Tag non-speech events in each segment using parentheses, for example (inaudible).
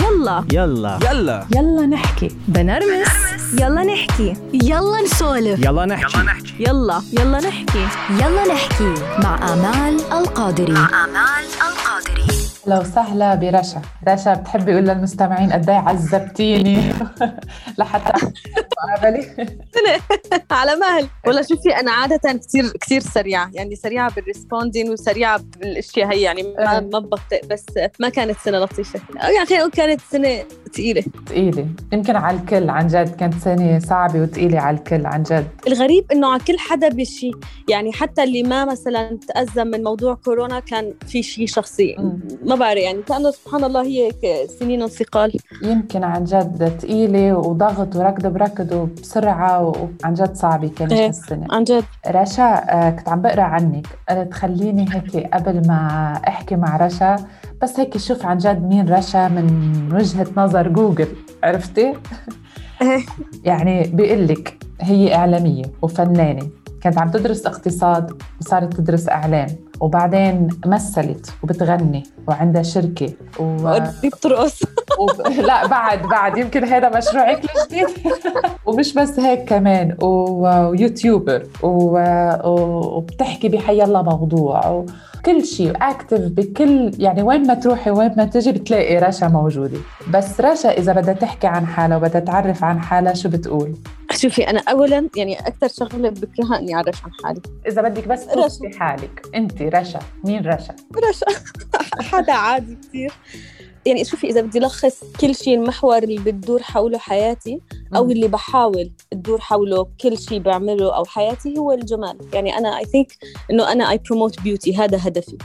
يلا. يلا. يلا. يلا نحكي. بنرمس. يلا نحكي. يلا نسولف. يلا نحكي. يلا يلا. نحكي. يلا نحكي. مع آمال القادري مع آمال القادري لو وسهلا برشا. رشا بتحبي أقول للمستمعين قد إيه عذبتيني؟ (laughs) لحتى مقابله (laughs) على مهل. والله شوفي أنا عادة كثير كثير سريعة. يعني سريعة بالريسبوندين وسريعة بالأشياء هي. يعني ما إيه. ما ببطئ بس ما كانت سنة لطيفة. يعني خلينا نقول كانت سنة ثقيله ثقيله يمكن على الكل عن جد كانت سنة صعبة وثقيله على الكل عن جد. الغريب إنه على كل حدا بشيء يعني حتى اللي ما مثلا تأزم من موضوع كورونا كان في شيء شخصي. ما بعرف يعني كأنه سبحان الله هي هيك سنين انثقال يمكن عن جد ثقيله وضغط وركض بركض وبسرعة وعن جد صعبة كانت إيه. هالسنة عن جد رشا آه، كنت عم بقرأ عنك قلت خليني هيك قبل ما أحكي مع رشا بس هيك شوف عن جد مين رشا من وجهة نظر جوجل عرفتي؟ إيه. يعني بيقول لك هي إعلامية وفنانة كانت عم تدرس اقتصاد وصارت تدرس إعلام وبعدين مثلت وبتغني وعندها شركة و... بترقص (laughs) لا بعد بعد. يمكن هذا مشروعك الجديد (laughs) ومش بس هيك كمان. و... ويوتيوبر و... وبتحكي بحي الله موضوع. وكل شيء اكتف بكل يعني وين ما تروحي وين ما تجي بتلاقي رشا موجودة. بس رشا إذا بدها تحكي عن حالها وبدها تعرف عن حالها شو بتقول؟ شوفي أنا اولا يعني أكثر شغلة بكرهها اني أعرف عن حالي. إذا بدك بس رشا. حالك. انت رشا. مين رشا؟ رشا. (laughs) حدا عادي كثير يعني شوفي إذا بدي لخص كل شيء المحور اللي بتدور حوله حياتي أو. اللي بحاول تدور حوله كل شيء بعمله أو حياتي هو الجمال يعني أنا I think إنه أنا I promote beauty هذا هدفي.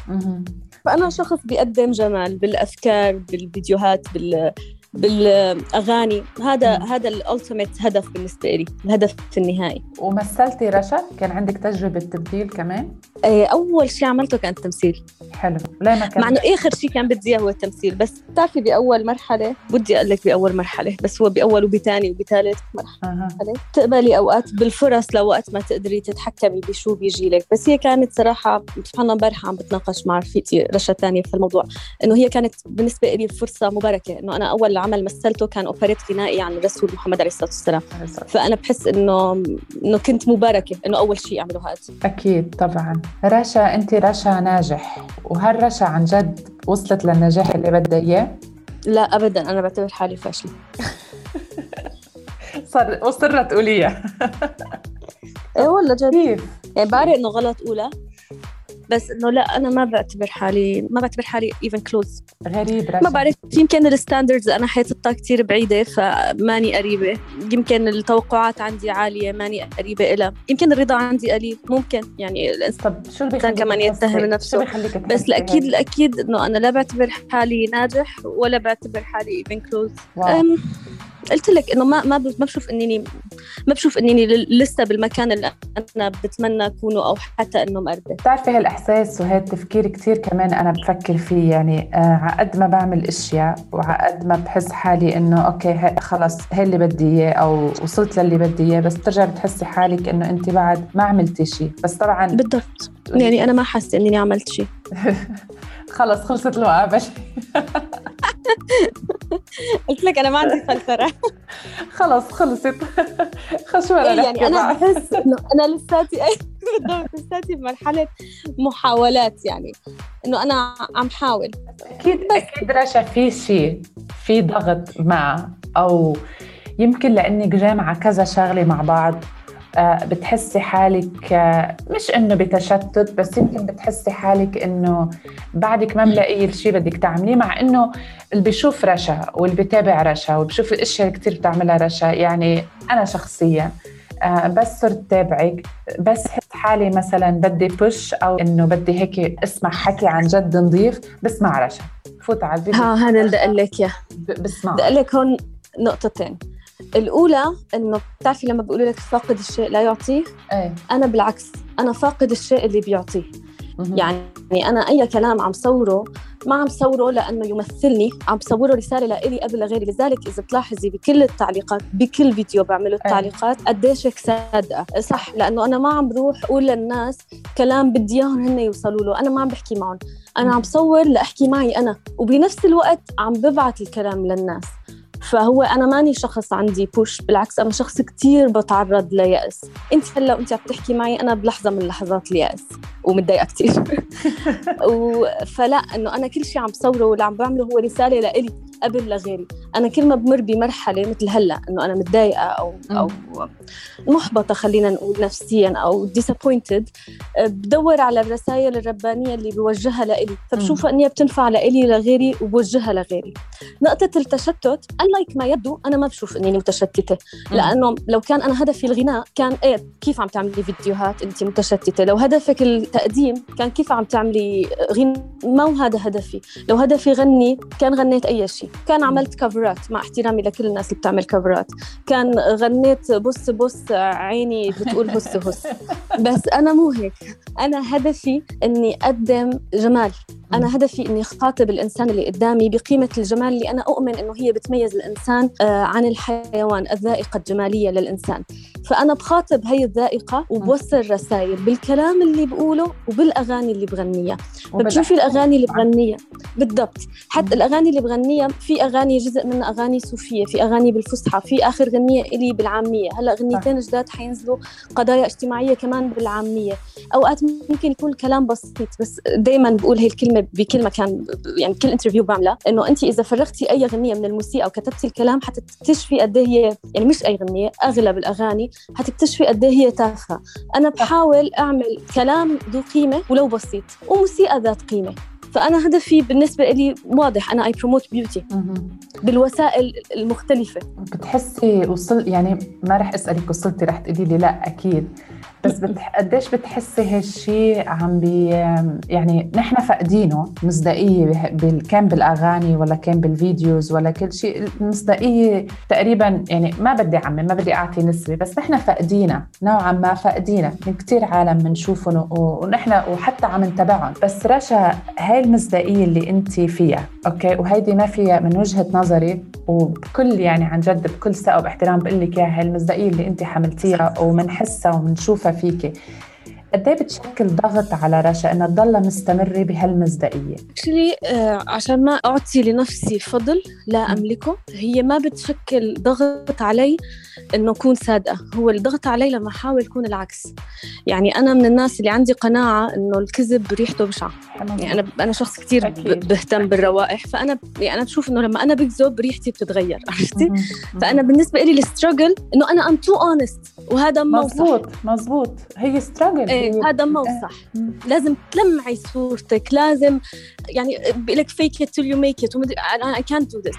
فأنا شخص بيقدم جمال بالأفكار بالفيديوهات بال بالأغاني. هذا. هذا ال ultimate هدف بالنسبة لي الهدف النهائي ومثلتي رشا كان عندك تجربة تمثيل كمان؟ آه، أول شيء عملته كان التمثيل. حلو. ليه ما كان؟ مع إنه آخر شيء كان بدي إياه هو التمثيل. بس بتعرفي بأول مرحلة بدي أقول لك بأول مرحلة بس هو بأول وبثاني وبثالث مرحلة. أها. تقبلي أوقات بالفرص لوقت ما تقدري تتحكمي بشو بيجي لك. بس هي كانت صراحة سبحان الله امبارحه عم بتناقش مع رفيقتي رشا ثانية في الموضوع إنه هي كانت بالنسبة لي فرصة مباركة إنه أنا أول عمل مثلته كان اوبريت غنائي عن الرسول محمد عليه الصلاة والسلام. فأنا بحس إنه إنه كنت مباركة إنه أول شيء أعمله هذا. أكيد طبعا. رشا أنت رشا ناجح. وهل رشا عن جد وصلت للنجاح اللي بدها إياه؟ لا ابدا. أنا بعتبر حالي فاشلة. (laughs) صار وصرت تقوليها. إيه والله جد. كيف؟ يعني بعرف إنه غلط أولى. بس إنه لا أنا ما بعتبر حالي ما بعتبر حالي even close غريب رشا ما بعرف يمكن ال standards أنا حاططها كتير بعيدة فماني قريبة. يمكن التوقعات عندي عالية ماني قريبة إلها يمكن الرضا عندي قليل ممكن. يعني الانسان طب شو اللي بيخليك كمان يتهم نفسه. بس الأكيد؟ الأكيد إنه أنا لا بعتبر حالي ناجح ولا بعتبر حالي even close قلت لك إنه ما ما ما بشوف انني ما بشوف انني لسه بالمكان اللي أنا بتمنى أكونه أو حتى إنه مقربه بتعرفي هالإحساس وهالتفكير كتير كمان أنا بفكر فيه يعني آه عقد ما بعمل أشياء وع قد ما بحس حالي إنه okay هي خلص هي اللي بدي إياه أو وصلت للي بدي إياه بس بترجع بتحسي حالك إنه أنت بعد ما عملتي شيء. بس طبعا بالضبط. يعني أنا ما حاسة إني عملت شيء. (laughs) خلص خلصت المقابلة (laughs) قلت لك أنا ما عندي فلتره خلص خلصت. خشوة إيه يعني أنا بحس إنه أنا لساتي (laughs) بالضبط لساتي بمرحله محاولات يعني إنه أنا عم حاول. أكيد أكيد رشا في شيء في ضغط مع أو يمكن لانك جامعه كذا شغلة مع بعض. بتحسي حالك آه، مش إنه بتشتت بس يمكن بتحسي حالك إنه بعدك ما ملاقيه الشيء بدك تعمليه مع إنه اللي بيشوف رشا واللي بيتابع رشا وبشوف الأشياء اللي كثير بتعملها رشا يعني أنا شخصيا آه، بس صرت تابعك بس حس حالي مثلا بدي بوش أو إنه بدي هيك أسمع حكي عن جد نظيف بسمع رشا. فوت على الفيديو. ها هذا اللي بدي أقول لك إياه. بسمع بدي أقول لك هون نقطتين. الأولى إنه بتعرفي لما بيقولوا لك فاقد الشيء لا يعطيه؟ إيه. أنا بالعكس أنا فاقد الشيء اللي بيعطيه. يعني أنا أي كلام عم صوره ما عم صوره لأنه يمثلني عم صوره رسالة لإلي قبل لغيري. لذلك إذا بتلاحظي بكل التعليقات بكل فيديو بعمله التعليقات قديش صادقة. صح لأنه أنا ما عم بروح أقول للناس كلام بدي إياهم هن يوصلوا له. أنا ما عم بحكي معهم. أنا عم صور لأحكي معي أنا. وبنفس الوقت عم ببعت الكلام للناس. فهو أنا ماني شخص عندي بوش بالعكس أنا شخص كتير بتعرض ليأس. أنت هلأ وأنت عم تحكي معي أنا بلحظة من لحظات اليأس. ومتضايقة كثير (laughs) فلأ إنه أنا كل شيء عم بصوره واللي عم بعمله هو رسالة لإلي. قبل لغيري أنا كل ما بمر بمرحلة مثل هلأ إنه أنا متضايقة أو أو محبطة خلينا نقول نفسيا أو disappointed بدور على الرسائل الربانية اللي بوجهها لإلي. فبشوفها إني بتنفع لإلي لغيري وبوجهها لغيري نقطة التشتت unlike ما يبدو أنا ما بشوف إني متشتتة. لأنه لو كان أنا هدفي الغناء كان إيه كيف عم تعملي فيديوهات انت متشتتة؟ لو هدفك التقديم كان كيف عم تعملي غناء؟ ما هو هذا هدفي. لو هدفي غني كان غنيت أي شيء. كان عملت كفرات مع احترامي لكل الناس اللي بتعمل كفرات كان غنيت بص بص عيني بتقول هس هس. بس أنا مو هيك. أنا هدفي إني أقدم جمال. أنا هدفي إني أخاطب الإنسان اللي قدامي بقيمة الجمال اللي أنا أؤمن إنه هي بتميز الإنسان آه، عن الحيوان الذائقة الجمالية للإنسان. فأنا بخاطب هي الذائقة وبوصل رسائل بالكلام اللي بقوله وبالأغاني اللي بغنيها. فبتشوفي الأغاني اللي بغنيها. بالضبط. حتى الأغاني اللي بغنيها في أغاني جزء منها أغاني صوفية في أغاني بالفصحى في آخر غنية إلي بالعامية. هلأ غنيتين جداد حينزلوا قضايا اجتماعية كمان بالعامية. أوقات ممكن يكون الكلام بسيط بس دائما بقول هي الكلمة بكل مكان يعني كل انترفيو بعملها إنه انت إذا فرغتي أي غنيه من الموسيقى وكتبتي الكلام حتكتشفي قد إيه هي يعني مش أي غنيه أغلب الأغاني حتكتشفي قد إيه هي تافهة. أنا بحاول أعمل كلام ذو قيمة ولو بسيط وموسيقى ذات قيمة. فأنا هدفي بالنسبة لي واضح أنا I promote beauty بالوسائل المختلفة. بتحسي وصل يعني ما رح أسألك وصلتي رح تقولي لي لا أكيد. بس بتح... قديش بتحسي هالشيء عم بي يعني نحن فاقدينه مصداقية بال... كان بالأغاني ولا كان بال videos ولا كل شيء المصداقية تقريبا يعني ما بدي أعمم ما بدي أعطي نسبة بس نحن فاقدينها نوعا ما فاقدينها من كثير عالم بنشوفهم ونحن وحتى عم نتابعهم. بس رشا هاي المصداقية اللي أنت فيها okay؟ وهيدي ما فيها من وجهة نظري وبكل يعني عن جد بكل ثقة وباحترام بقول لك إياها هاي المصداقية اللي أنت حملتيها ومنحسها ومنشوفها فيكي قد إيه بتشكل ضغط على رشا انها تضلها مستمره بهالمصداقية؟ actually آه عشان ما أعطي لنفسي فضل لا أملكه هي ما بتشكل ضغط علي إنه أكون صادقة. هو الضغط علي لما أحاول أكون العكس. يعني أنا من الناس اللي عندي قناعة إنه الكذب ريحته بشعه يعني أنا أنا شخص كثير بهتم بالروائح. فأنا يعني أنا بشوف إنه لما أنا بكذب ريحتي بتتغير (laughs) عرفتي؟ فأنا بالنسبة لي ال struggle إنه أنا I'm too honest وهذا مزبوط مزبوط هي struggle إيه هذا مو صح. لازم تلمعي صورتك لازم يعني بقول لك fake it till you make it أنا اي كانت دو ذس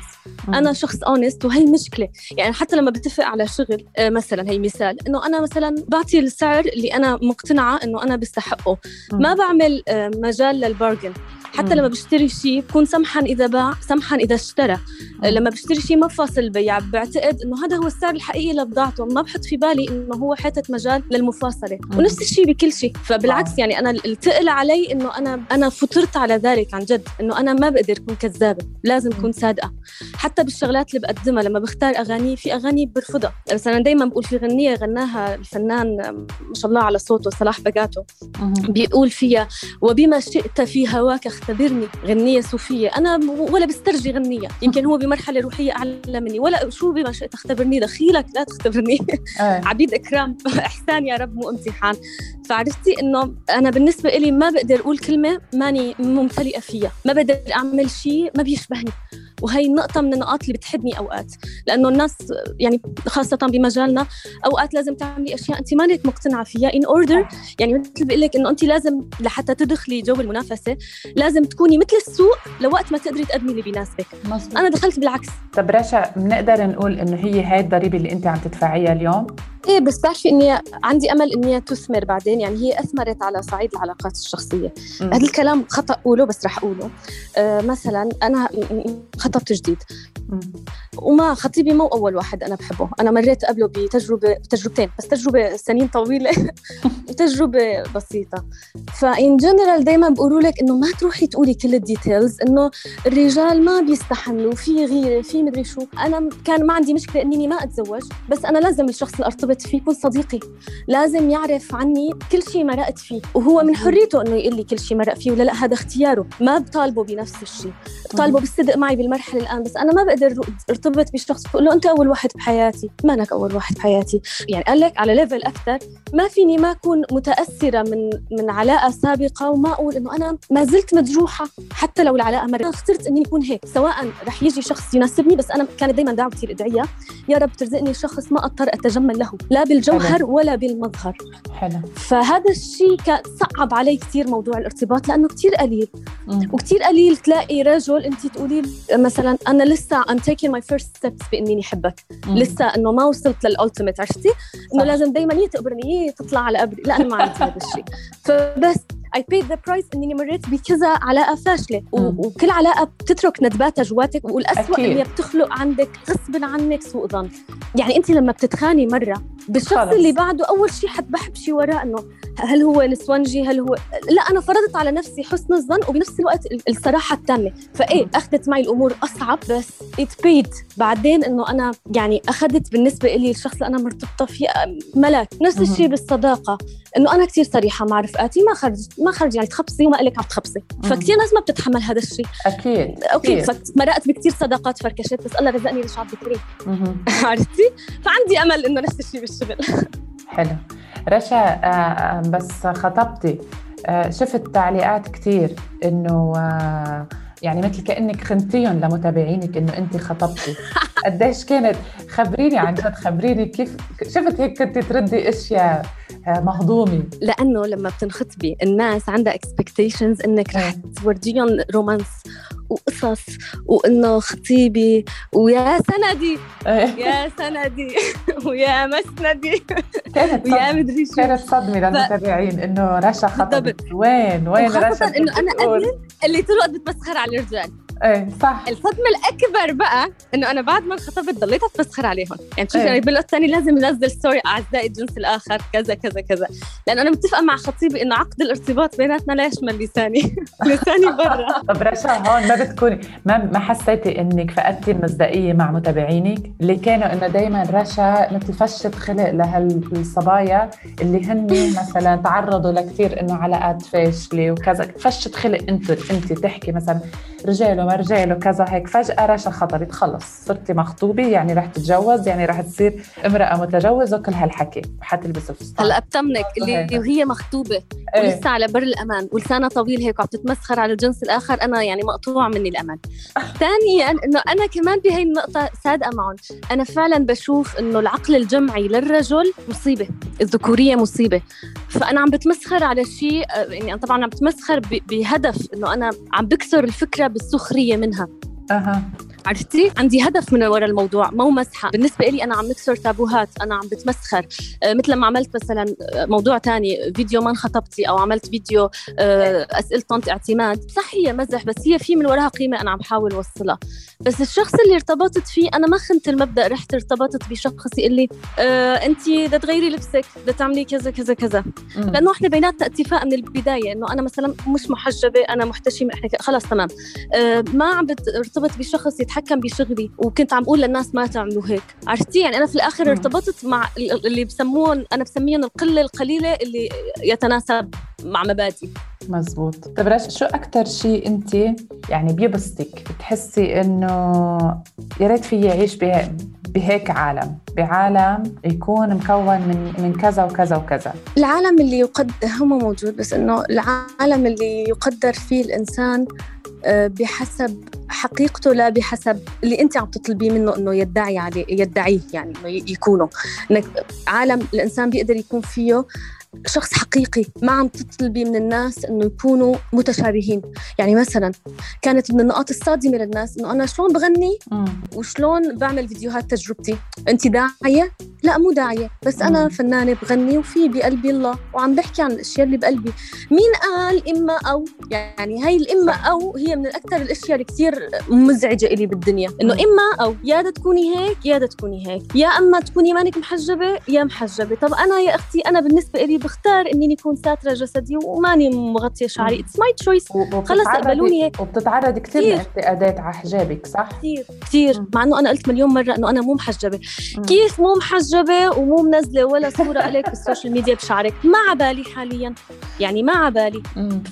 أنا شخص honest وهي مشكلة. يعني حتى لما بتفق على شغل آه، مثلا هي مثال إنه أنا مثلا بعطي السعر اللي أنا مقتنعة إنه أنا بستحقه. ما بعمل آه، مجال للبارجن حتى لما بشتري شيء بكون سمحا إذا باع سمحا إذا اشترى. لما بشتري شيء ما فاصل بيع بعتقد إنه هذا هو السعر الحقيقي لبضاعته. ما بحط في بالي إنه هو حتة مجال للمفاصلة. ونفس الشيء بكل شيء. فبالعكس يعني أنا التقل علي إنه أنا أنا فطرت على ذلك عن جد. إنه أنا ما بقدر أكون كذابة. لازم أكون صادقة. حتى بالشغلات اللي بقدمها لما بختار أغاني في أغاني برفضها. مثلا دائما بقول في غنية غناها الفنان ما شاء الله على صوته صلاح بقاته. بيقول فيها وبما شئت في هواك اختبرني غنية صوفية. أنا ولا بسترجي غنية. يمكن هو بمرحلة روحية أعلى مني. ولا شو بما شئت اختبرني. دخيلك لا تختبرني. آه. (laughs) عبيد إكرام. إحسان يا رب مو امتحان. فعرفتي إنه أنا بالنسبة إلي ما بقدر أقول كلمة ماني ممتلئة فيها. ما بقدر أعمل شيء ما بيشبهني. وهي النقطة من النقاط اللي بتحدني أوقات. لأنه الناس يعني خاصة بمجالنا أوقات لازم تعملي أشياء أنت مانك مقتنعة فيها. In order يعني مثل بقول لك إنه أنت لازم لحتى تدخلي جو المنافسة لازم تكوني مثل السوق لوقت ما تقدري تقدمي اللي بيناسبك. أنا دخلت بالعكس. طب رشا بنقدر نقول إنه هي هاي الضريبة اللي أنت عم تدفعيها اليوم؟ إيه بس بتعرفي إني عندي أمل إني تثمر بعدين يعني هي أثمرت على صعيد العلاقات الشخصية. هذا الكلام خطأ اقوله بس رح أقوله. آه مثلا أنا خطبت جديد. وما خطيبي مو أول واحد أنا بحبه. أنا مريت قبله بتجربه بتجربتين بس تجربة سنين طويلة. (laughs) وتجربه بسيطة. ف in general دائما بقولوا لك إنه ما تروحي تقولي كل ال details إنه الرجال ما بيستحملوا في غيرة في مدري شو. أنا كان ما عندي مشكلة إني ما أتزوج بس أنا لازم الشخص اللي أرتبط فيه يكون صديقي. لازم يعرف عني كل شيء مرقت فيه. وهو من حريته إنه يقول لي كل شيء مرق فيه ولا لأ هذا اختياره. ما بطالبه بنفس الشيء. بطالبه بالصدق معي بالمرحلة الآن بس أنا ما بقدر أرتبط بشخص بقول له أنت أول واحد بحياتي مانك أول واحد بحياتي. يعني قال لك على level أكثر ما فيني ما أكون متأثرة من من علاقة سابقة وما أقول إنه أنا ما زلت مجروحة حتى لو العلاقة مرت. أنا اخترت إني يكون هيك سواء رح يجي شخص يناسبني بس أنا كانت دائما دعوه كثير ادعيه يا رب ترزقني شخص ما أضطر أتجمل له. لا بالجوهر ولا بالمظهر. حلو. فهذا الشيء كان صعب علي كثير موضوع الارتباط لأنه كثير قليل. وكثير قليل تلاقي رجل أنت تقولي مثلا أنا لسه I'm taking my first steps باني أحبك. لسه إنه ما وصلت للالتيميت عرفتي؟ إنه لازم دائما يي تقبرني يي تطلع على قبري. لا أنا ما عندي هذا الشيء. فبس I paid the price اني مريت بكذا علاقه فاشله وكل علاقة بتترك ندباتها جواتك والاسوء انها بتخلق عندك غصب عنك سوء ظن. يعني أنت لما بتتخاني مرة بالشخص خلص. اللي بعده أول شيء حتبحب شيء وراه إنه هل هو نسونجي هل هو لا أنا فرضت على نفسي حسن الظن وبنفس الوقت الصراحة التامة. فإيه أخذت معي الأمور أصعب. بس. ات بيد بعدين إنه أنا يعني أخذت بالنسبة لي الشخص اللي أنا مرتبطة فيه ملاك. نفس الشيء بالصداقة. إنه أنا كثير صريحة مع رفقاتي ما خرج ما خرج يعني تخبصي وما لك عم تخبصي. فكثير ناس ما بتتحمل هذا الشيء أكيد أوكي فمرقت بكثير صداقات فركشت بس الله رزقني لشعب كريم (laughs) عرفتي؟ فعندي أمل إنه نفس الشيء بالشغل. حلو. رشا بس خطبتي. شفت تعليقات كثير إنه يعني مثل كأنك خنتيهم لمتابعينك إنه انت خطبتي. (laughs) قديش كانت؟ خبريني عن جد خبريني كيف شفت هيك كنت تردي أشياء. مهضومه لأنه لما بتنخطبي الناس عندها اكسبكتيشنز إنك رح تورجيهم romance وقصص وإنه خطيبي ويا سندي. يا سندي. (laughs) ويا مسندي ويا مدري شو. كانت صدمة للمتابعين إنه رشا خطبت وين؟ وين رشا إنه أنا قبل اللي طول الوقت بتمسخر على الرجال. إيه صح. الصدمه الأكبر بقى إنه أنا بعد ما انخطبت ضليت اتمسخر عليهم. يعني شوفي إيه. بالوقت الثاني لازم ننزل story أعزائي الجنس الآخر كذا كذا كذا. لأنه أنا متفقة مع خطيبي إنه عقد الارتباط بيناتنا لا يشمل لساني. (laughs) لساني برا. طب رشا هون ما بتكوني ما ما حسيتي إنك فقدتي المصداقية مع متابعينك؟ اللي كانوا إنه دائما رشا مثل فشه خلق لهالصبايا اللي هن (laughs) مثلا تعرضوا لكثير إنه علاقات فاشله وكذا. فشه خلق انت انت تحكي مثلا رجال وما رجال وكذا هيك فجأة رشا خطبت خلص صرتي مخطوبة يعني رح تتجوز يعني رح تصير امرأة متجوزة وكل هالحكي. حتلبس فستان هلأ بتمنك اللي وهي مخطوبة إيه؟ ولسه على بر الأمان ولسانها طويل هيك وعم تتمسخر على الجنس الآخر أنا يعني مقطوع مني الأمان. (laughs) ثانيا إنه أنا كمان بهي النقطة صادقه معهم أنا فعلا بشوف إنه العقل الجمعي للرجل مصيبة الذكورية مصيبة. فأنا عم بتمسخر على شيء يعني أنا طبعا عم بتمسخر بهدف إنه أنا عم بكسر الفكرة بالسخرية منها. أها. عرفتي؟ عندي هدف من وراء الموضوع مو مسحة. بالنسبة لي أنا عم نكسر تابوهات أنا عم بتمسخر. آه مثل ما عملت مثلا موضوع تاني فيديو ما انخطبتي أو عملت فيديو آه أسئلة طنط اعتماد. صح هي مزح بس هي في من وراها قيمة أنا عم بحاول أوصلها. بس الشخص اللي ارتبطت فيه أنا ما خنت المبدأ رحت ارتبطت بشخص يقول لي آه انت بدها تغيري لبسك بدها تعملي كذا كذا كذا. لأنه إحنا بيناتنا اتفاق من البداية إنه أنا مثلا مش محجبة أنا محتشمة إحنا خلص تمام. آه ما عم ارتبط بشخص يتحكم بشغلي وكنت عم بقول للناس ما تعملوا هيك. عرفتي؟ يعني أنا في الآخر ارتبطت مع اللي بسموهم أنا بسميهم القلة القليلة اللي يتناسب مع مبادئي. مزبوط. طيب رش شو أكثر شيء أنت يعني بيبسطك؟ بتحسي إنه يا ريت في يعيش بهيك عالم. بعالم يكون مكون من من كذا وكذا وكذا. العالم اللي يقدر هو موجود بس إنه العالم اللي يقدر فيه الإنسان بحسب حقيقته لا بحسب اللي أنت عم تطلبيه منه إنه يدعي عليه يدعيه يعني إنه يكونه. إنك عالم الإنسان بيقدر يكون فيه شخص حقيقي ما عم تطلبي من الناس إنه يكونوا متشابهين. يعني مثلا كانت من النقاط الصادمة للناس إنه أنا شلون بغني وشلون بعمل فيديوهات تجربتي. انت داعية؟ لا مو داعية بس أنا فنانة بغني وفي بقلبي الله وعم بحكي عن الأشياء اللي بقلبي. مين قال إما أو؟ يعني هاي الإما أو هي من الأكثر الأشياء اللي كثير مزعجة إلي بالدنيا. إنه إما أو يا دا تكوني هيك يا دا تكوني هيك. يا أما تكوني مانك محجبة يا محجبة. طب أنا يا أختي أنا بالنسبة بختار إني اكون ساترة جسدي وماني مغطية شعري. اتس my choice خلص اقبلوني هيك. وبتتعرض كثير لانتقادات على حجابك صح؟ كثير كثير مع إنه أنا قلت مليون مرة إنه أنا مو محجبة. كيف مو محجبة ومو منزلة ولا صورة عليك بالسوشيال ميديا بشعرك؟ ما على بالي حاليا. يعني ما على بالي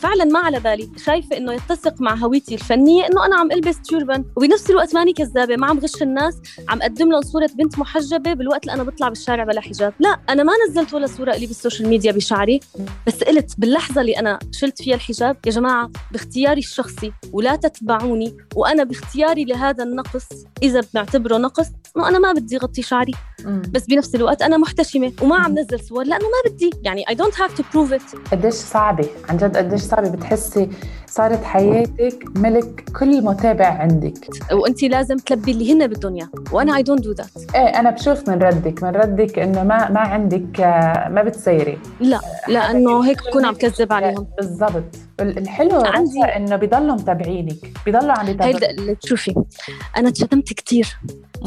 فعلا ما على بالي. شايفة إنه يتسق مع هويتي الفنية إنه أنا عم ألبس turban وبنفس الوقت ماني كذابة. ما عم غش الناس. عم أقدم لهم صورة بنت محجبة بالوقت اللي أنا بطلع بالشارع بلا حجاب. لا أنا ما نزلت ولا صورة لي بالسوشيال ميديا بشعري بس قلت باللحظة اللي أنا شلت فيها الحجاب يا جماعة باختياري الشخصي ولا تتبعوني وأنا باختياري لهذا النقص إذا بنعتبره نقص انه أنا ما بدي أغطي شعري. بس بنفس الوقت أنا محتشمة وما عم نزل صور لأنه ما بدي. يعني I don't have to prove it قديش صعبة؟ عن جد قديش صعبة؟ بتحسي صارت حياتك ملك كل متابع عندك. وانت لازم تلبي اللي هن بدهم اياه وأنا I don't do that إيه أنا بشوف من ردك من ردك إنه ما ما عندك ما بتسيري. لا لأنه هيك بكون عم كذب عليهم. بالضبط. الحلو عندي إنه بيضلوا متابعينك بيضلوا عم يتابعوك هيدا شوفي أنا تشتمت كثير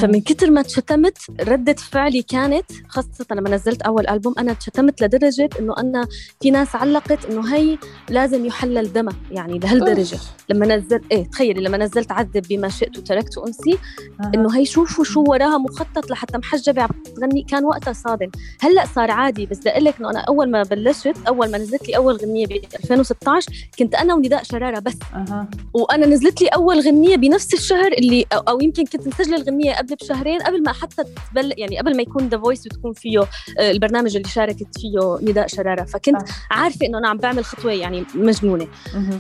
فمن كثر ما تشتمت ردة فعلي كانت خاصة لما نزلت أول ألبوم أنا تشتمت لدرجة إنه أنا في ناس علقت إنه هي لازم يحلل دمها يعني لهالدرجة. لما نزلت إيه تخيلي لما نزلت عذب بما شئت وتركت أنسي أه. إنه هي شوفوا شو وراها مخطط لحتى محجبة عم تغني. كان وقتها صادم. هلأ صار عادي بس بدي أقول لك إنه أنا أول ما بلشت أول ما نزلت لي أول غنية ب 2016 كنت أنا ونداء شرارة بس. أه. وأنا نزلت لي أول غنية بنفس الشهر اللي أو, أو يمكن كنت مسجلة الغنية قبل بشهرين قبل ما حتى تبل يعني قبل ما يكون The Voice وتكون فيه آه، البرنامج اللي شاركت فيه نداء شرارة. فكنت عارفة إنه أنا عم بعمل خطوة يعني مجنونة.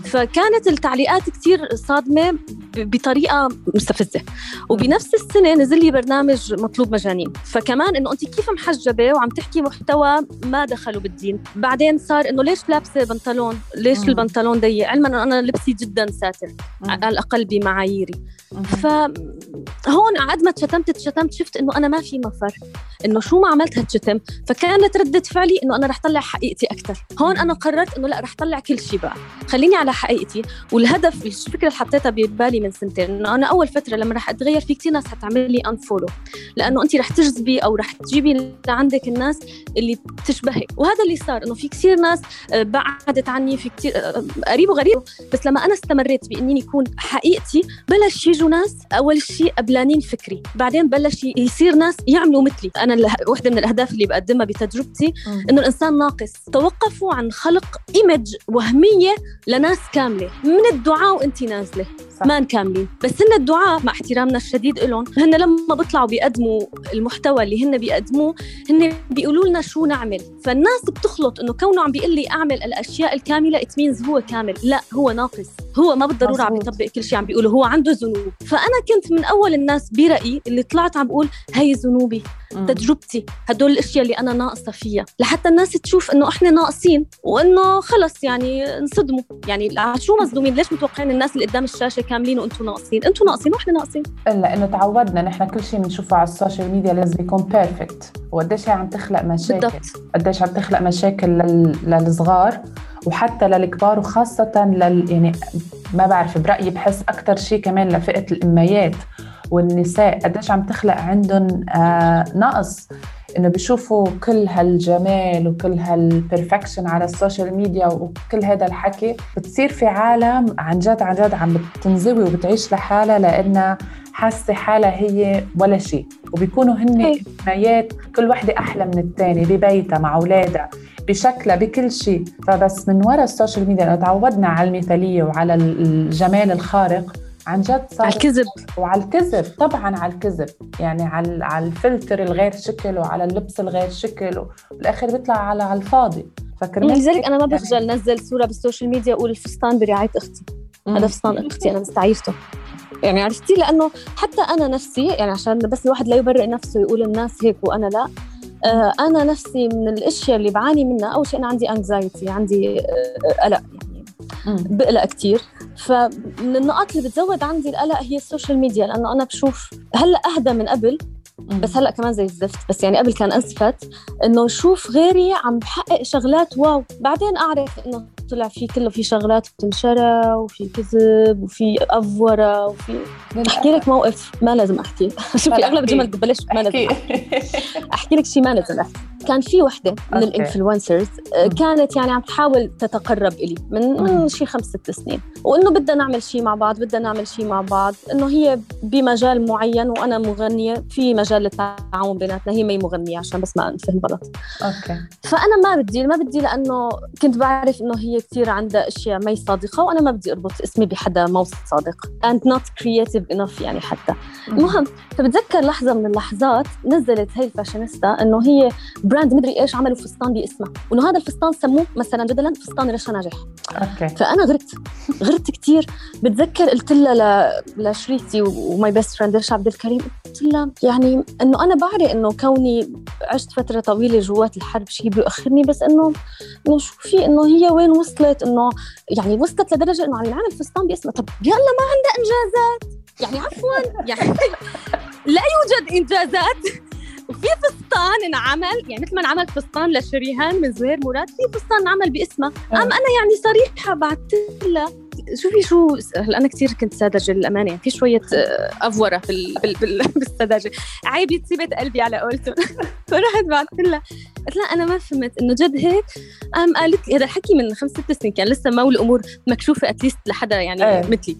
فكانت التعليقات كثير صادمة بطريقة مستفزة. وبنفس السنة نزل لي برنامج مطلوب مجانين فكمان إنه انت كيف محجبة وعم تحكي محتوى ما دخلوا بالدين؟ بعدين صار إنه ليش لابسة بنطلون؟ ليش البنطلون ضيق. علما انه أنا لبسي جدا ساتر على الأقل بمعاييري. فهون قعد ما تشتمت تشتمت شفت إنه أنا ما في مفر. إنه شو ما عملت هتشتم فكانت ردة فعلي إنه أنا رح طلع حقيقتي أكثر هون أنا قررت إنه لا رح طلع كل شيء بقى. خليني على حقيقتي. والهدف الفكرة اللي حطيتها ببالي من سنتين إنه أنا أول فترة لما رح أتغير في كثير ناس حتعمل لي انفولو لأنه انت رح تجذبي أو رح تجيبي لعندك الناس اللي بتشبهك. وهذا اللي صار إنه في كثير ناس آه، بعدت عني في كثير آه، قريب وغريب بس لما أنا استمريت بإني اكون حقيقتي بلش يجوا ناس أول شيء قبلانين فكري بعدين بلش يصير ناس يعملوا مثلي. أنا وحدة من الأهداف اللي بقدمها بتجربتي إنه الإنسان ناقص توقفوا عن خلق image وهمية لناس كاملة. من الدعاء وانت نازلة صح. ما كاملين. بس هن الدعاء مع احترامنا الشديد لهم هن لما بيطلعوا بيقدموا المحتوى اللي هن بيقدموه هن بيقولوا لنا شو نعمل. فالناس بتخلط إنه كونه عم بيقول لي أعمل الأشياء الكاملة it means هو كامل. لا هو ناقص. هو ما بالضرورة عم يطبق كل شيء عم بيقوله. هو عنده ذنوب. فأنا كنت من أول الناس برأيي اللي طلعت عم بقول هي ذنوبي تجربتي هدول الأشياء اللي أنا ناقصة فيها. لحتى الناس تشوف إنه إحنا ناقصين وإنه خلص يعني انصدموا. يعني شو مصدومين ليش متوقعين الناس اللي قدام الشاشة كاملين وأنتم ناقصين؟ أنتم ناقصين وإحنا ناقصين. لأنه تعودنا نحن كل شيء بنشوفه على السوشيال ميديا لازم يكون perfect وقديش هي عم تخلق مشاكل. بالضبط. قديش عم تخلق مشاكل لل... للصغار. وحتى للكبار وخاصة لل يعني ما بعرف برأيي بحس أكثر شيء كمان لفئة الإميات والنساء قديش عم تخلق عندهم آه نقص. إنه بيشوفوا كل هالجمال وكل هال perfection على السوشيال ميديا وكل هذا الحكي بتصير في عالم عن جد عن جد عم بتنزوي وبتعيش لحالها لانها حاسة حالها هي ولا شيء وبيكونوا هن بنايات كل وحدة أحلى من الثانية ببيتها مع أولادها. بشكلها بكل شيء. فبس من وراء السوشيال ميديا تعودنا على المثالية وعلى الجمال الخارق عن جد صار على الكذب. وعلى الكذب طبعا على الكذب. يعني على على الفلتر الغير شكل وعلى اللبس الغير شكل وبالاخر بيطلع على على الفاضي. فكرمال لذلك أنا ما بخجل نزل صورة بالسوشيال ميديا أقول الفستان برعاية أختي. هذا فستان أختي أنا مستعيرته يعني عرفتي؟ لأنه حتى أنا نفسي يعني عشان بس الواحد لا يبرئ نفسه يقول الناس هيك وأنا لا أنا نفسي من الأشياء اللي بعاني منها أول شيء أنا عندي anxiety عندي آه، قلق يعني. بقلق كثير فمن النقاط اللي بتزود عندي القلق هي السوشيال ميديا لأنه أنا بشوف هلأ أهدى من قبل. بس هلأ كمان زي الزفت. بس يعني قبل كان أزفت إنه شوف غيري عم بحقق شغلات wow. بعدين أعرف إنه طلع في كله في شغلات بتنشرى وفي كذب وفي أفورة وفي أحكي لك موقف ما لازم أحكي. (laughs) شوفي أغلب الجمل ببلش ما لازم أحكي. (laughs) أحكي لك شيء ما لازم أحكي. كان في وحدة من ال influencers آه، كانت يعني عم تحاول تتقرب إلي من من شي خمس ست سنين. وإنه بدنا نعمل شيء مع بعض بدنا نعمل شيء مع بعض. إنه هي بمجال معين وأنا مغنية في مجال للتعاون بيناتنا هي ما هي مغنية عشان بس ما نفهم غلط okay. فأنا ما بدي ما بدي لأنه كنت بعرف إنه هي كثير عندها أشياء ما هي صادقة وأنا ما بدي أربط اسمي بحدا مو صادق. And not creative enough يعني حتى. المهم فبتذكر لحظة من اللحظات نزلت هي الفاشينيستا إنه هي brand مدري إيش عملوا فستان باسمها. وإنه هذا الفستان سموه مثلا جدلا فستان رشا ناجح. okay. فأنا غرت غرت كثير بتذكر قلت لها لشريكتي و my best friend رشا عبد الكريم قلت لها يعني إنه أنا بعرف إنه كوني عشت فترة طويلة جوات الحرب شيء بيؤخرني بس إنه إنه شو في؟ إنه هي وين وصلت؟ إنه يعني وصلت لدرجة إنه عم ينعمل فستان باسمها طب يلا ما عندها إنجازات. يعني عفوا يعني (laughs) لا يوجد إنجازات. وفي فستان انعمل يعني مثل ما انعمل فستان لشريهان من زهير مراد في فستان انعمل باسمها. قام أنا يعني صريحة بعثت لها شوفي شو هلا أنا كثير كنت ساذجة للأمانة يعني في شوية آه، أفورة في بال... بال... بالسذاجه (laughs) عيب تسيبت قلبي على قولته (laughs) فرحت بعثت لها قلت لها أنا ما فهمت إنه جد هيك قام قالت لي هذا الحكي من خمس ست سنين كان لسه ما الأمور مكشوفة اتليست لحدا يعني إيه. مثلي.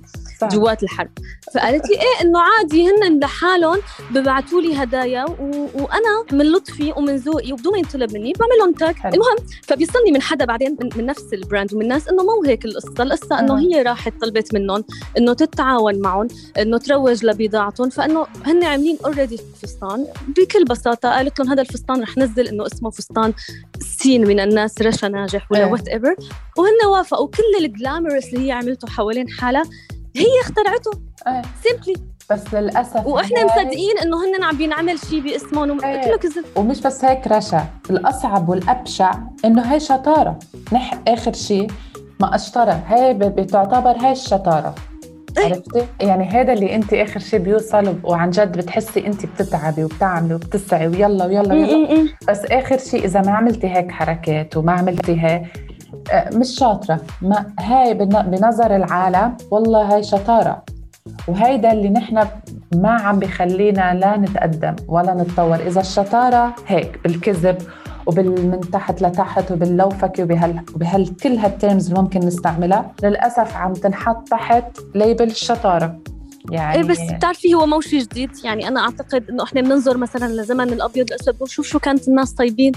جوات الحرب. فقالت لي إيه إنه عادي هن لحالهم ببعثوا لي هدايا و... وأنا من لطفي ومن ذوقي وبدون ما ينطلب مني بعمل لهم تاج المهم فبيصلني من حدا بعدين من, من نفس ال brand ومن الناس إنه مو هيك القصة. القصة إنه هي راحت طلبت منهم إنه تتعاون معهم إنه تروج لبضاعتهم فإنه هن عاملين already فستان. بكل بساطة قالت لهم هذا الفستان رح نزل إنه اسمه فستان سين من الناس رشا ناجح ولا whatever وهن وافقوا. كل الجلامرس اللي هي عملته حوالين حالها هي اخترعته. سيمبلي بس للأسف وإحنا مصدقين إنه هن عم بينعمل شيء باسمهم إيه. كله كذب ومش بس هيك رشا الأصعب والأبشع إنه هي شطارة. نح آخر شيء ما اشترى هي بتعتبر هاي الشطارة. إيه. عرفتي؟ يعني هذا اللي انت آخر شيء بيوصل وعن جد بتحسي انت بتتعبي وبتعملي وبتسعي ويلا ويلا ويلا. بس آخر شيء إذا ما عملتي هيك حركات وما عملتي هيك مش شاطرة. ما هاي بنظر العالم والله هاي شطارة. وهيدا اللي نحن ما عم بخلينا لا نتقدم ولا نتطور. إذا الشطارة هيك بالكذب ومن تحت لتحت وباللوفكه وبهال وبهال كل هال terms اللي ممكن نستعملها للأسف عم تنحط تحت label الشطارة. يعني إيه بس بتعرفي هو مو شيء جديد؟ يعني أنا أعتقد إنه إحنا بننظر مثلا لزمن الأبيض الاسود ونشوف شو كانت الناس طيبين.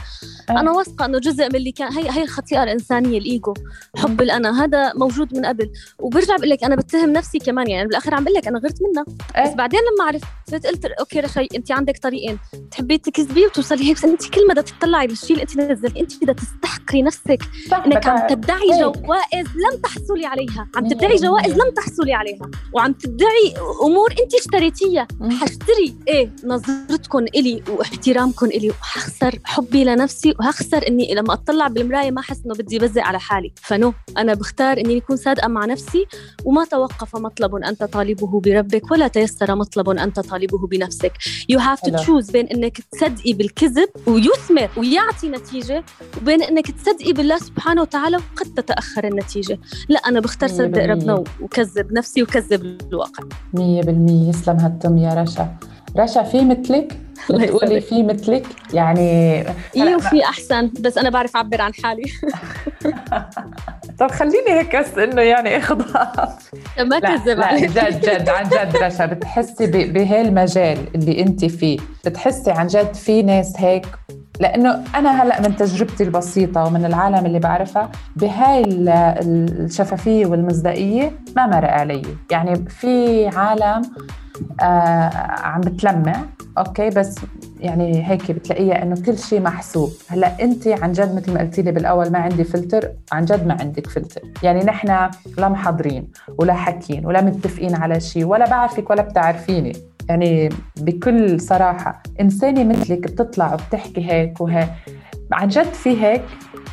أه. أنا واثقة إنه جزء من اللي كان هي هي الخطيئة الإنسانية الإيجو حب الأنا هذا موجود من قبل. وبرجع بقول لك أنا بتهم نفسي كمان يعني بالاخر عم بقول لك أنا غرت منها. أه. بس بعدين لما عرفت قلت أوكي رشا انت عندك طريقين. تحبي تكذبي وتوصلي هيك بس انت كل ما بدها تطلعي للشيء اللي انت نزلتي انت بدها تستحقري نفسك. إنك عم تدعي جوائز لم تحصلي عليها. عم تدعي جوائز لم تحصلي عليها. وعم تدعي أمور أنت اشتريتيها. حاشتري إيه نظرتكم إلي واحترامكم إلي وحخسر حبي لنفسي وهخسر إني لما أطلع بالمراية ما أحس إنه بدي بزق على حالي. فنو أنا بختار إني اكون صادقة مع نفسي وما توقف مطلب أنت طالبه بربك ولا تيسر مطلب أنت طالبه بنفسك. you have to choose بين إنك تصدقي بالكذب ويثمر ويعطي نتيجة وبين إنك تصدقي بالله سبحانه وتعالى وقد تتأخر النتيجة. لا أنا بختار صدق ربنا وكذب نفسي وكذب الواقع. مية بالمية. يسلم هالتم يا رشا. رشا في مثلك؟ بتقولي في مثلك؟ يعني إيه وفي أحسن بس أنا بعرف أعبر عن حالي. (laughs) طب خليني هيك بس إنه يعني اخذ ما كذب عليك. جد جد عن جد رشا بتحسي بهالمجال اللي انت فيه. بتحسي عن جد في ناس هيك لأنه أنا هلأ من تجربتي البسيطة ومن العالم اللي بعرفها بهاي الشفافية والمصداقية ما مرق علي. يعني في عالم عم بتلمع. okay بس يعني هيك بتلاقيها إنه كل شيء محسوب. هلأ انت عن جد مثل ما قلتي لي بالأول ما عندي فلتر. عن جد ما عندك فلتر. يعني نحن لا محضرين ولا حكين ولا متفقين على شيء ولا بعرفك ولا بتعرفيني. يعني بكل صراحة إنسانة مثلك بتطلع وبتحكي هيك وهيك عن جد في هيك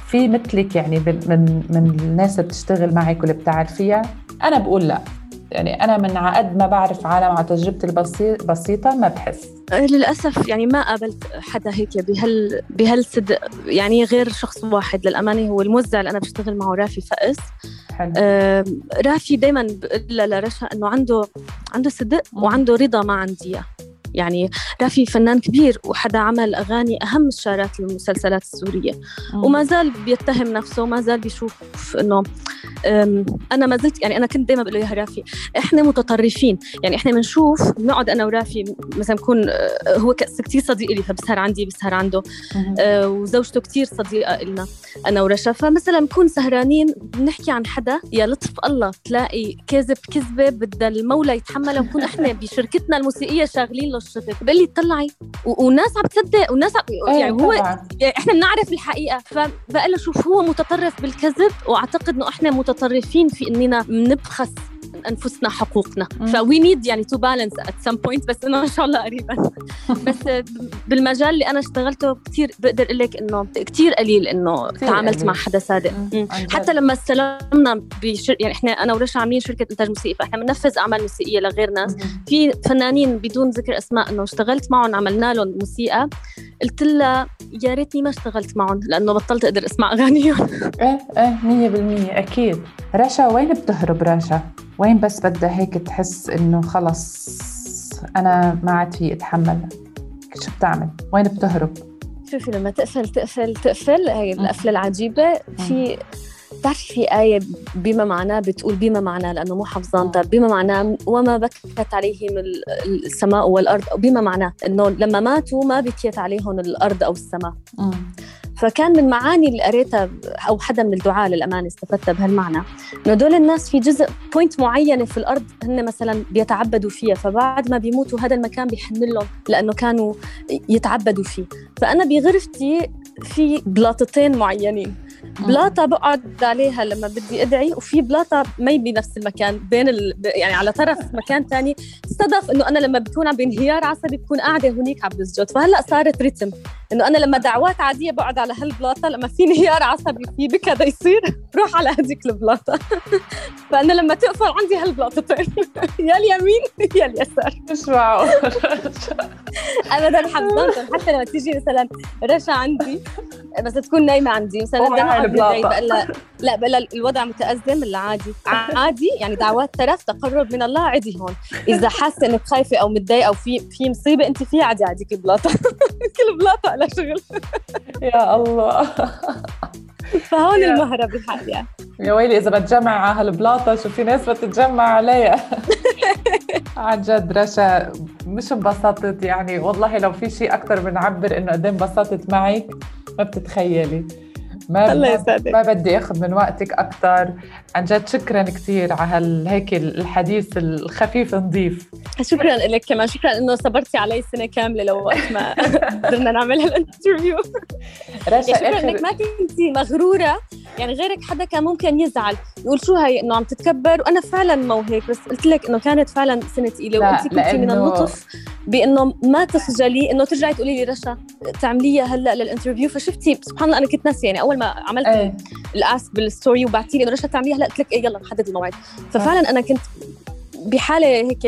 في مثلك يعني من من الناس اللي بتشتغل معك واللي بتعرفيها. أنا بقول لا. يعني أنا من عقد ما بعرف عالم على تجربتي البسيطة ما بحس. للأسف يعني ما قابلت حدا هيك بهال بهالصدق يعني غير شخص واحد. للأمانة هو الموزع اللي أنا بشتغل معه رافي فأس حلو. آه رافي دائما بقول لرشا إنه عنده عنده صدق وعنده رضا ما عندي يعني رافي فنان كبير وحدا عمل أغاني أهم الشارات للمسلسلات السورية. مم. وما زال بيتهم نفسه وما زال بيشوف إنه أنا ما زلت يعني أنا كنت دايما بقول له يا رافي إحنا متطرفين يعني إحنا بنشوف بنقعد أنا ورافي مثلا بكون آه، هو كثير صديق لي فبسهر عندي بسهر عنده آه وزوجته كثير صديقة إلنا أنا ورشا. فمثلا بنكون سهرانين بنحكي عن حدا يا لطف الله تلاقي كذب كذبة بدها المولى يتحملها ونكون إحنا (laughs) بشركتنا الموسيقية شاغلين له الشغل بقول لي طلعي والناس عم تصدق والناس عم إيه، يعني هو يعني إحنا بنعرف الحقيقة. فبقول له شوف هو متطرف بالكذب وأعتقد إنه إحنا متطرفين في إننا نبخس أنفسنا حقوقنا. ف we need يعني to balance at some point بس إنه إن شاء الله قريبا. (laughs) بس بالمجال اللي أنا اشتغلته كثير بقدر أقول لك إنه كثير قليل إنه تعاملت مع حدا صادق. حتى لما استلمنا بشر... يعني إحنا أنا ورشا عاملين شركة إنتاج موسيقي فإحنا بننفذ أعمال موسيقية لغير ناس. في فنانين بدون ذكر أسماء إنه اشتغلت معهم عملنا لهم موسيقى. قلت لها يا ريتني ما اشتغلت معهم لأنه بطلت أقدر أسمع أغانيهم. إيه إيه 100% أكيد. رشا وين بتهرب رشا؟ وين بس بدها هيك تحس إنه خلص أنا ما عاد في أتحمل شو بتعمل؟ وين بتهرب؟ شوفي لما تقفل تقفل تقفل هي القفلة العجيبة في بتعرفي في آية بما معناه بتقول بما معناه لأنه مو حفظان بما معناه وما بكت عليهم السماء والأرض أو بما معناه إنه لما ماتوا ما بكيت عليهم الأرض أو السماء. فكان من معاني اللي قريتها أو حدا من الدعاء للأمانة استفدتها بهالمعنى. إنه دول الناس في جزء point معينة في الأرض هن مثلا بيتعبدوا فيها فبعد ما بيموتوا هذا المكان بيحن لهم لأنه كانوا يتعبدوا فيه. فأنا بغرفتي في بلاطتين معينين. بلاطة بقعد عليها لما بدي أدعي وفي بلاطة مي بنفس المكان بين ال... يعني على طرف مكان ثاني صدف إنه أنا لما بكون عم بانهيار عصبي بكون قاعدة هنيك عم بسجد فهلأ صارت rhythm. إنه أنا لما دعوات عادية بقعد على هالبلاطه لما في انهيار عصبي في peak هذا يصير (laughs) بروح على هذيك البلاطة. (laughs) فأنا لما تقفل عندي هالبلاطتين (laughs) يا اليمين يا اليسار. مش معقول ابدا حفظتهم حتى لما تيجي مثلا رشا عندي بس تكون نايمة عندي. مثلا بقول لا بقول الوضع متأزم ولا عادي. عادي يعني دعوات ترف تقرب من الله عادي هون. إذا حاسة إنك خايفة أو متضايقة أو في في مصيبة أنت فيها عادي عاديك البلاطة. كل بلاطة. لها شغل. (laughs) يا الله. فهون المهرب الحقيقة يا ويلي إذا بتجمع على هالبلاطه شو في ناس بتتجمع عليها؟ (laughs) عن جد رشا مش انبسطت؟ يعني والله لو في شيء أكثر بنعبر إنه قد إيه انبسطت معك ما بتتخيلي. ما الله يسعدك. ما بدي أخذ من وقتك أكثر عن جد شكرا كثير على هيك الحديث الخفيف نظيف شكرا لك كمان. شكرا إنه صبرتي علي سنة كاملة لو وقت ما (laughs) قدرنا نعمل هالانترفيو (laughs) رشا شكرا آخر... إنك ما كنتي مغرورة. يعني غيرك حدا كان ممكن يزعل يقول شو هي إنه عم تتكبر؟ وأنا فعلا مو هيك بس قلت لك إنه كانت فعلا سنة ثقيله وانت كنتي لأنه... من اللطف بإنه ما تخجلي إنه ترجعي تقولي لي رشا تعمليها هلأ لل interview فشفتي سبحان الله أنا كنت ناسية يعني أول ما عملت إيه. ال ask بال story وبعتي لي إنه رشا تعمليها؟ هلا قلت لك إيه يلا نحدد الموعد. ففعلا أنا كنت بحالة هيك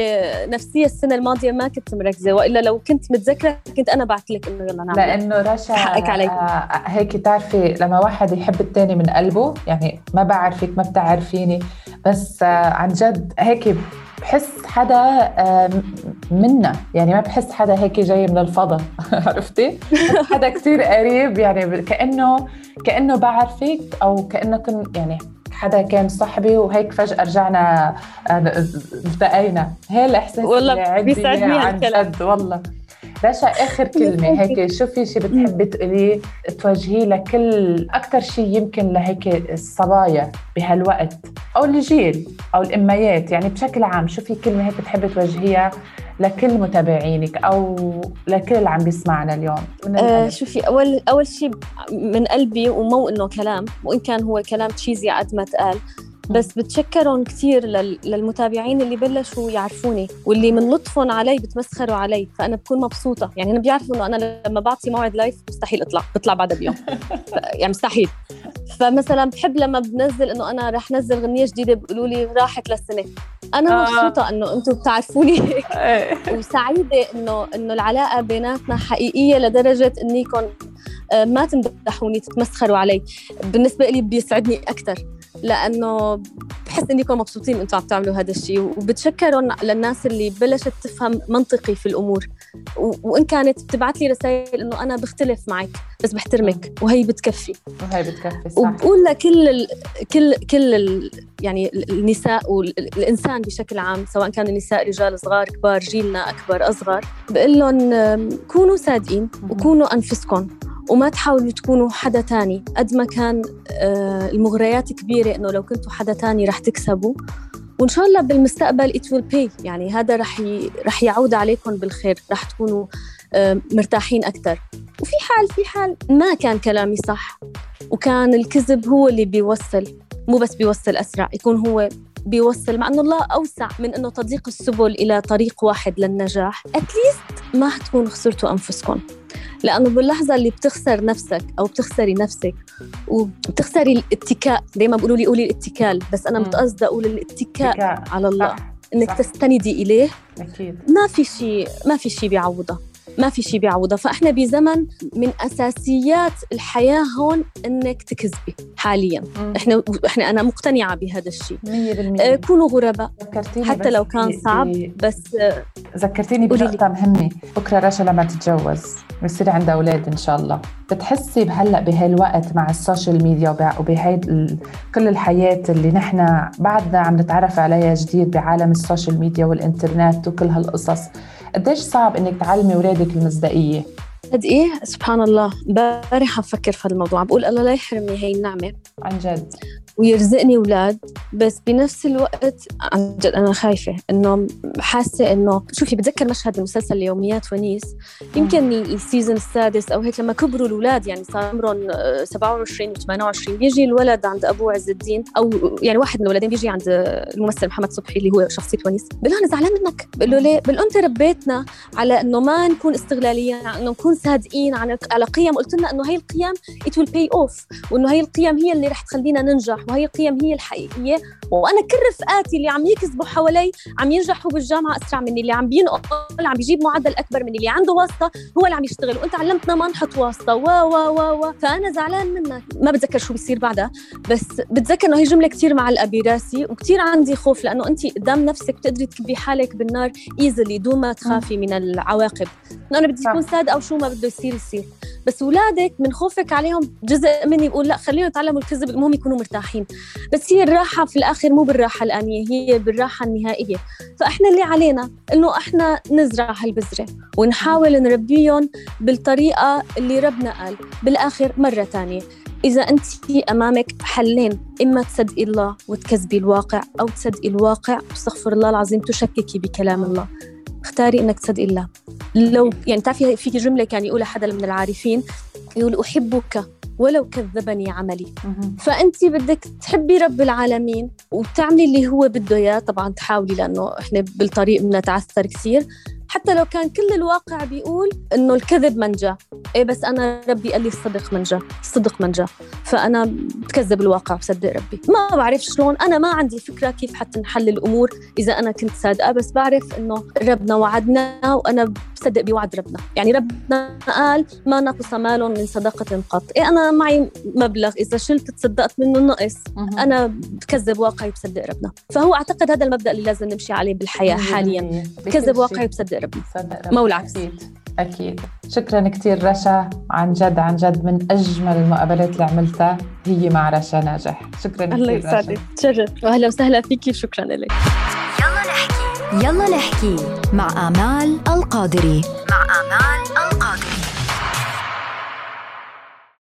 نفسية السنة الماضية ما كنت مركزة وإلا لو كنت متذكرة كنت أنا بعت لك إنه يلا نعمل. لأنه رشا حقك علي آه هيك تعرفي لما واحد يحب الثاني من قلبه يعني ما بعرفك ما بتعرفيني بس آه عن جد هيك بحس حدا آه منا. يعني ما بحس حدا هيك جاي من الفضاء. (laughs) عرفتي؟ حدا كثير قريب يعني كأنه كأنه بعرفك أو كأنه كن يعني حدا كان صاحبي وهيك فجأة رجعنا آه، التقينا هي الإحساس والله اللي عندي بيسعدني عن جد والله. رشا آخر (laughs) كلمة هيك شو في شيء بتحبي تقوليه توجهيه لكل أكثر شيء يمكن لهيك الصبايا بهالوقت أو الجيل أو الأميات يعني بشكل عام شو في كلمة هيك بتحبي توجهيها لكل متابعينك أو لكل اللي عم بيسمعنا اليوم. آه شوفي أول أول شيء من قلبي ومو إنه كلام وإن كان هو كلام تشيزي قد ما تقال بس بتشكرهم كثير للمتابعين اللي بلشوا يعرفوني واللي من لطفهم علي بتمسخروا علي فأنا بكون مبسوطة. يعني أنا بيعرفوا إنه أنا لما بعطي موعد لايف مستحيل أطلع بطلع بعدها بيوم (laughs) يعني مستحيل. فمثلا بحب لما بنزل إنه أنا رح نزل غنيه جديدة بيقولوا لي راحت للسنة. أنا آه. مبسوطة إنه أنتم بتعرفوني. إيه. (laughs) وسعيدة إنه إنه العلاقة بيناتنا حقيقية لدرجة إنيكم آه، ما تمدحوني تتمسخروا علي. بالنسبة لي بيسعدني أكثر لأنه بحس انكم مبسوطين أنتم عم تعملوا هذا الشيء وبتشكرهم للناس اللي بلشت تفهم منطقي في الأمور. وإن كانت بتبعت لي رسائل إنه أنا بختلف معك بس بحترمك وهي بتكفي. وهي بتكفي صح. وبقول لكل ال... كل كل ال... يعني ال- النساء والانسان بشكل عام سواء كانوا النساء رجال صغار كبار جيلنا أكبر أصغر بقول لهم كونوا صادقين وكونوا أنفسكم. وما تحاولوا تكونوا حدا تاني. قد ما كان آه، المغريات كبيرة إنه لو كنتوا حدا تاني رح تكسبوا. وإن شاء الله بالمستقبل it will pay. يعني هذا رح ي... رح يعود عليكم بالخير. رح تكونوا آه، مرتاحين أكثر وفي حال في حال ما كان كلامي صح وكان الكذب هو اللي بيوصل. مو بس بيوصل أسرع يكون هو بيوصل مع إنه الله أوسع من إنه تضيق السبل إلى طريق واحد للنجاح. اتليست ما حتكونوا خسرتوا أنفسكم. لأنه باللحظة اللي بتخسر نفسك أو بتخسري نفسك وبتخسري الاتكاء دائما بيقولوا لي قولي الاتكال بس أنا. متقصدة أقول الاتكاء. على الله صح إنك صح. تستندي إليه أكيد ما في شيء ما في شيء بيعوضها ما في شيء بيعوضها. فإحنا بزمن من أساسيات الحياة هون إنك تكذبي حاليا. مم. إحنا إحنا أنا مقتنعة بهذا الشيء 100% آه، كونوا غرباء. حتى لو كان صعب بس آه، ذكرتيني. بنقطة مهمة. بكرة رشا لما تتجوز ويصير عندها أولاد إن شاء الله. بتحسي بهلأ بهالوقت مع السوشيال ميديا ال- كل الحياة اللي نحن بعدنا عم نتعرف عليها جديد بعالم ال social media والإنترنت وكل هالقصص. قديش صعب إنك تعلمي أولادك المصداقية؟ قد إيه؟ سبحان الله. امبارح عم فكر في هالموضوع. بقول الله لا يحرمني هي النعمة. عن جد؟ ويرزقني أولاد بس بنفس الوقت عن جد أنا خايفة إنه حاسة إنه شوفي بتذكر مشهد المسلسل اليوميات ونيس؟ يمكن ال season السادس أو هيك لما كبروا الأولاد يعني صار عمرهم آه، 27 و28 بيجي الولد عند ابوه عز الدين أو يعني واحد من الولدين بيجي عند الممثل محمد صبحي اللي هو شخصية ونيس بقول له أنا زعلان منك بقول له ليه؟ بقول أنت ربيتنا على إنه ما نكون استغلاليين على إنه نكون صادقين على قيم قلت لنا إنه هي القيم it will pay off وإنه هي القيم هي اللي رح تخلينا ننجح. وهي القيم هي الحقيقية. وأنا كل رفقاتي اللي عم يكذبوا حوالي عم ينجحوا بالجامعة أسرع مني اللي عم بينقل عم بيجيب معدل أكبر مني اللي عنده واسطة هو اللي عم يشتغل. وأنت علمتنا ما نحط واسطة. و و و و. فأنا زعلان منك ما بتذكر شو بيصير بعدها بس بتذكر إنه هي جملة كثير معلقه براسي وكثير عندي خوف لأنه أنت قدام نفسك بتقدري تكبي حالك بالنار ايزلي دون ما تخافي من العواقب. إنه أنا بدي. أكون صادقه وشو ما بده يصير يصير. بس اولادك من خوفك عليهم جزء مني بقول لا خليهم يتعلموا الكذب المهم يكونوا مرتاحين. بس هي الراحة في الآخر مو بالراحة الآنية هي بالراحة النهائية. فإحنا اللي علينا إنه إحنا نزرع هالبذرة ونحاول نربيهم بالطريقة اللي ربنا قال بالآخر مرة تانية. إذا أنت أمامك حلين إما تصدقي الله وتكذبي الواقع أو تصدقي الواقع واستغفر الله العظيم تشككي بكلام الله. اختاري إنك تصدقي الله. لو يعني تعرفي في جملة كان يقولها حدا من العارفين يقول أحبك ولو كذبني عملي. فأنت بدك تحبي رب العالمين وتعملي اللي هو بده إياه. طبعا تحاولي لأنه إحنا بالطريق بنتعثر كثير. حتى لو كان كل الواقع بيقول إنه الكذب منجا إيه بس أنا ربي قال لي الصدق منجا الصدق منجا فأنا بكذب الواقع وبصدق ربي. ما بعرف شلون. أنا ما عندي فكرة كيف حتى نحل الأمور. إذا أنا كنت صادقة بس بعرف إنه ربنا وعدنا وأنا بصدق بوعد ربنا. يعني ربنا قال ما نقص مال من صدقة قط. إيه أنا معي مبلغ إذا شلت تصدقت منه نقص. أنا بكذب واقعي بصدق ربنا. فهو أعتقد هذا المبدأ اللي لازم نمشي عليه بالحياة حاليا. 100% بكل كذب شيء. واقعي بصدق ربنا. ما والعكس. أكيد. شكرا كثير رشا. عن جد عن جد من أجمل المقابلات اللي عملتها. هي مع رشا ناجح. شكرا الله كثير رشا. يسعدك. تشرف. واهلا وسهلا فيكي. شكرا لك. يلا نحكي مع آمال القادري. مع آمال